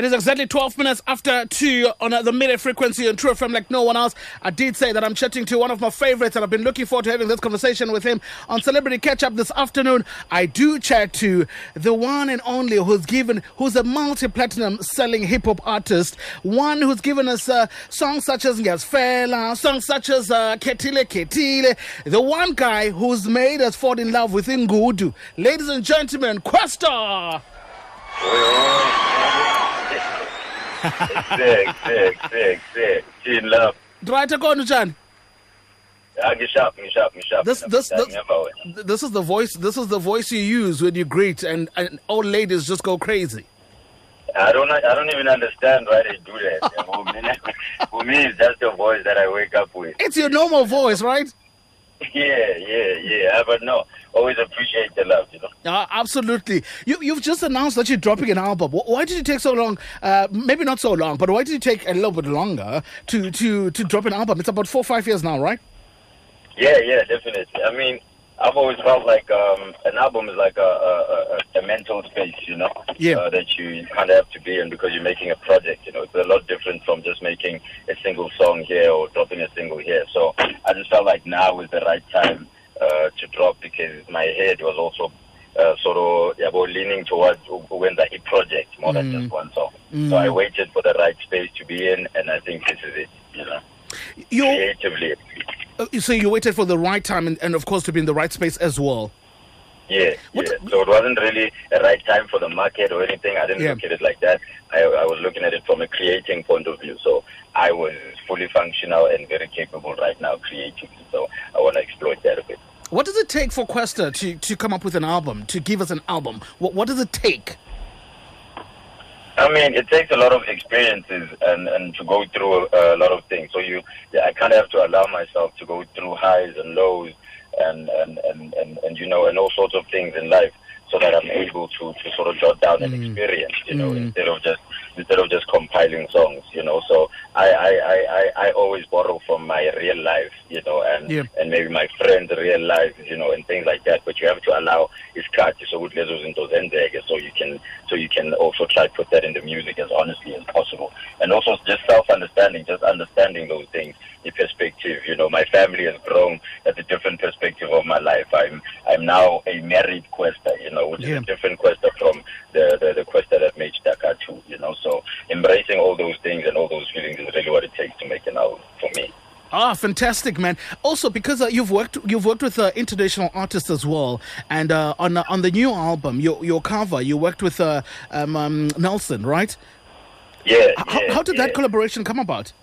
It is exactly 12 minutes after 2 on uh, the midday frequency on Tru FM like no one else. I did say that I'm chatting to one of my favorites and I've been looking forward to having this conversation with him on Celebrity Catch Up this afternoon. I do chat to the one and only who's given, who's a multi-platinum selling hip hop artist, one who's given us uh, songs such as Yes Ngasfela, songs such as uh, Khethile Khethile, the one guy who's made us fall in love with Ngudu. Ladies and gentlemen, Kwesta! Sick, sick, sick, sick. Teen love. Right, akona njani? Yeah, ngishap, ngishap, ngishap. This this this, this is the voice this is the voice you use when you greet and, and old ladies just go crazy. I don't I don't even understand why they do that. For, me, for me, it's just a voice that I wake up with. It's your normal voice, right? Yeah, yeah, yeah. But no, always appreciate the love, you know. Uh, absolutely. You, you've just announced that you're dropping an album. Why did it take so long? Uh, maybe not so long, but why did it take a little bit longer to, to, to drop an album? It's about four, five years now, right? Yeah, yeah, definitely. I mean, I've always felt like um, an album is like a, a, a, a mental space, you know, Yeah. uh, that you kind of have to be in because you're making a project. You know, it's a lot different from just making a single song here or dropping a single here. So I just felt like now was the right time drop because my head was also uh, sort of yeah, well, leaning towards when the a project more than just one song. So I waited for the right space to be in, and I think this is it. You know, You creatively. uh, so you waited for the right time and, and of course to be in the right space as well. Yeah, yeah. So it wasn't really a right time for the market or anything. I didn't Yeah. look at it like that. I, I was looking at it from a creating point of view. So I was fully functional and very capable right now creatively. So I want to exploit that a bit. What does it take for Kwesta to, to come up with an album, to give us an album? What, what does it take? I mean, it takes a lot of experiences and, and to go through a, a lot of things. So you, yeah, I kind of have to allow myself to go through highs and lows and, and, and, and, and you know, and all sorts of things in life so that I'm able to, to sort of jot down an mm. experience, you know, mm. instead of just instead of just compiling songs, you know. So I, I, I, I, I always borrow from my real life, you know, and Yeah. and maybe my friends' real life, you know, and things like that. But you have to allow isikhathi sokuthi lezo zinto zenzeke so you can so you can also try to put that in the music as honestly as possible. And also just self understanding, just understanding those things, the perspective, you know, my family has grown at a different perspective of my life. I'm I'm now a married Kwesta, you know, which Yeah. is a different Kwesta from the, the, the Kwesta that made Dakar II, you know. So embracing all those things and all those feelings is really what it takes to make an album for me. Ah, fantastic, man! Also, because uh, you've worked, you've worked with uh, international artists as well, and uh, on uh, on the new album, your your cover, you worked with uh, um, um, Nelson, right? Yeah. How, yeah, how did yeah. that collaboration come about?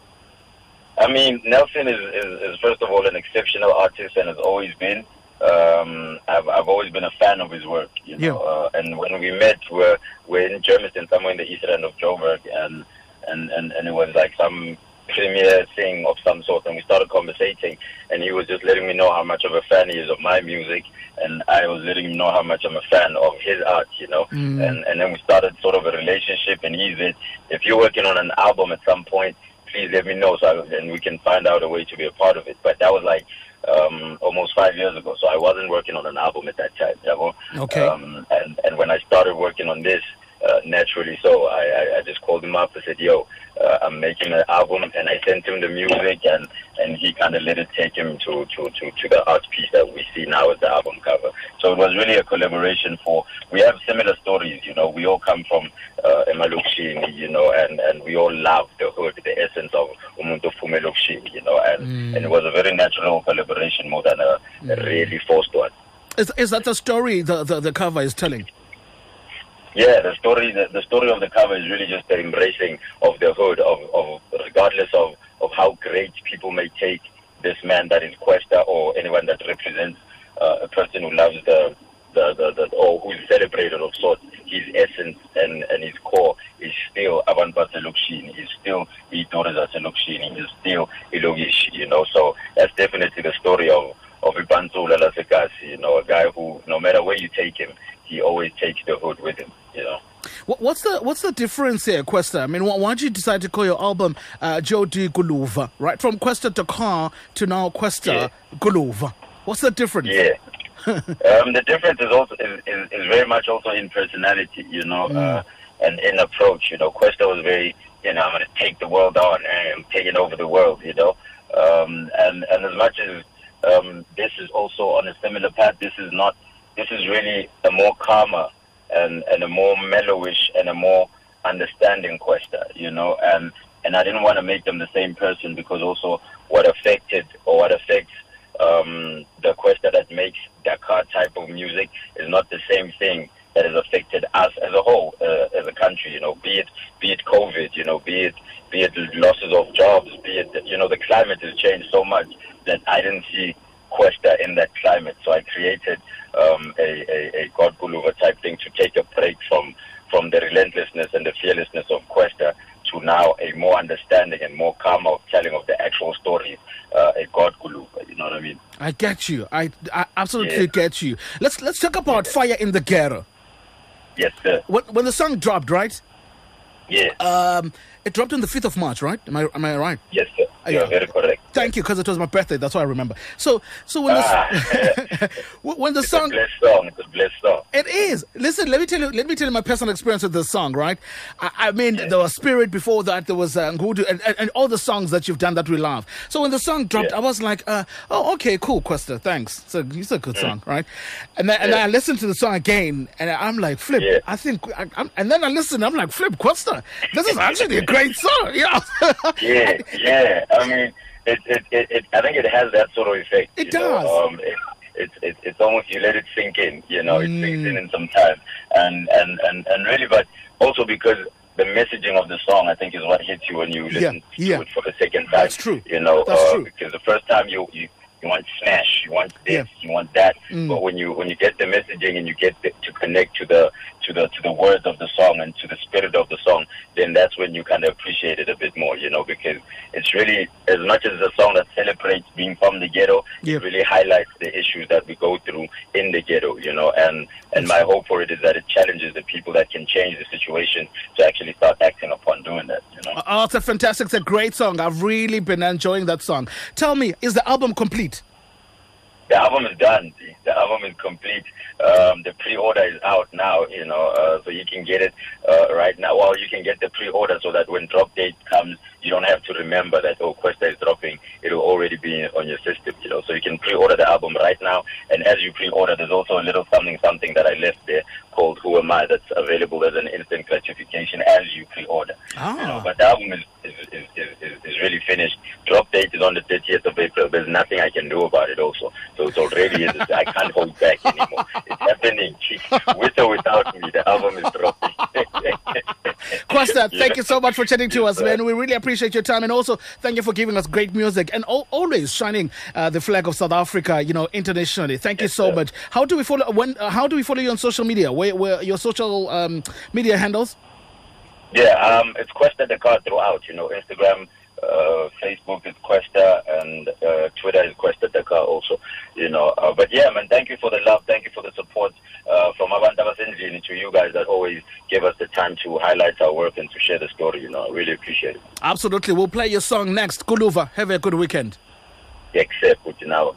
I mean, Nelson is, is, is first of all an exceptional artist and has always been. Um, I've, I've always been a fan of his work, you know. Yeah. Uh, and when we met, we're, we're in Germiston, somewhere in the eastern end of Joburg, and, and, and, and it was like some premiere thing of some sort, and we started conversating, and he was just letting me know how much of a fan he is of my music, and I was letting him know how much I'm a fan of his art, you know. And, and then we started sort of a relationship, and he said, if you're working on an album at some point, please let me know so I, and we can find out a way to be a part of it. But that was like um, almost five years ago, so I wasn't working on an album at that time. You know? Okay. Um, and and when I started working on this, uh, naturally, so I, I, I just called him up and said, "Yo, uh, I'm making an album," and I sent him the music, and and he kind of let it take him to, to to to the art piece that we see now as the album cover. So it was really a collaboration. For we have similar stories, you know. We all come from uh, you know, and and we all love the hood, the essence of umuntu Fumelokshini, you know, and and it was a very natural collaboration more than a, a really forced one. Is is that the story the, the, the cover is telling? Yeah, the story the, the story of the cover is really just the embracing of the hood of, of regardless of, of how great people may take this man that is Kwesta or anyone that represents uh, a person who loves the the, the, the or who's celebrated of sorts, his essence and, and his core is still Avant Batselukshini, is still Itoreza Selukshini, is still Ilogish, you know. So that's definitely the story of of Ipanzula Lasekasi, you know, a guy who no matter where you take him, he always takes the hood with him, you know. What, what's the what's the difference here, Kwesta? I mean, why, why did you decide to call your album uh, Jody Guluva, right? From Kwesta Dakar to now Kwesta Yeah. Guluva. What's the difference? Yeah. um, the difference is also is, is, is very much also in personality. You know, uh, and in approach. You know, Kwesta was very, you know, I'm going to take the world on and I'm taking over the world. You know, um, and and as much as um, this is also on a similar path, this is not. This is really a more calmer and and a more mellowish and a more understanding Kwesta. You know, and and I didn't want to make them the same person because also what affected or what affects um, the Kwesta that makes Dakar type of music is not the same thing that has affected us as a whole, uh, as a country. You know, be it be it COVID, you know, be it be it losses of jobs, be it you know the climate has changed so much that I didn't see Kwesta in that climate. So I created um, a, a, a God Guluva type thing to take a break from from the relentlessness and the fearlessness of Kwesta to now a more understanding and more calm of telling of the actual stories, uh, a God Guluva. You know what I mean? I get you. I, I absolutely yeah. get you. Let's let's talk about yeah. fire in the ghetto. Yes, sir. When, when the song dropped, right? Yeah. Um, it dropped on the fifth of March, right? Am I am I right? Yes, sir. You are very correct. Thank you, because it was my birthday. That's why I remember. So, so when ah, the when the it's song, a blessed song, it's a blessed song. It is. Listen, let me tell you. Let me tell you my personal experience with this song. Right. I, I mean, yeah. there was Spirit before that. There was uh, Ngudu, and, and, and, all the songs that you've done that we love. So when the song dropped, yeah. I was like, uh, oh, okay, cool, Kwesta, thanks. So it's a good mm. song, right? And then, yeah. and then I listened to the song again, and I'm like, Flip. I think, I, and then I listened. I'm like, Flip, Kwesta. This is actually a great song. Yeah. yeah, yeah. I mean it, it, it, it, I think it has that sort of effect. It does. Um, it, it's it, it's almost you let it sink in, you know, it sinks in mm. in some time, and and and and really, but also because the messaging of the song, I think, is what hits you when you listen yeah, yeah. it for the second time. That's true. You know, That's uh, true. because the first time you you you want smash, you want this, yeah. you want that. Mm. But when you when you get the messaging and you get the, to connect to the to the to the words of the song and to the spirit of the song, then that's when you kind of appreciate it a bit more, you know, because it's really as much as a song that celebrates being from the ghetto, yep. it really highlights the issues that we go through in the ghetto, you know, and and my hope for it is that it challenges the people that can change the situation to actually start acting upon doing that, you know. Oh, it's a fantastic, it's a great song. I've really been enjoying that song. Tell me, is the album complete? The album is done. The album is complete. Um, the pre-order is out now, you know, uh, so you can get it uh, right now. Well, you can get the pre-order so that when drop date comes, you don't have to remember that, oh, Kwesta is dropping. It'll already be on your system, you know. So you can pre-order the album right now. And as you pre-order, there's also a little something, something that I left there called Who Am I that's available as an instant gratification as you pre-order. Ah. You know, but the album is, is, is, is, is really finished. Drop date is on the 30th of April. There's nothing I can do about it also. So it's already, I can't hold back anymore. It's happening. With or without me, the album is dropping. Kwesta, thank you so much for chatting to us, man. We really appreciate your time, and also thank you for giving us great music and always shining uh, the flag of South Africa, you know, internationally. Thank you so much. How do we follow? When? Uh, how do we follow you on social media? Where, where your social um, media handles? Yeah, um, it's Kwesta Dakar throughout. You know, Instagram, uh, Facebook is Kwesta, and uh, Twitter is Kwesta Dakar also. You know, uh, but yeah, man, thank you for the love, thank you for the support uh, from Abantu Abasendlini to you guys that always give us the time to highlight our work and to share the story. You know, I really appreciate it. Absolutely, we'll play your song next. Guluva, have a good weekend. Except now.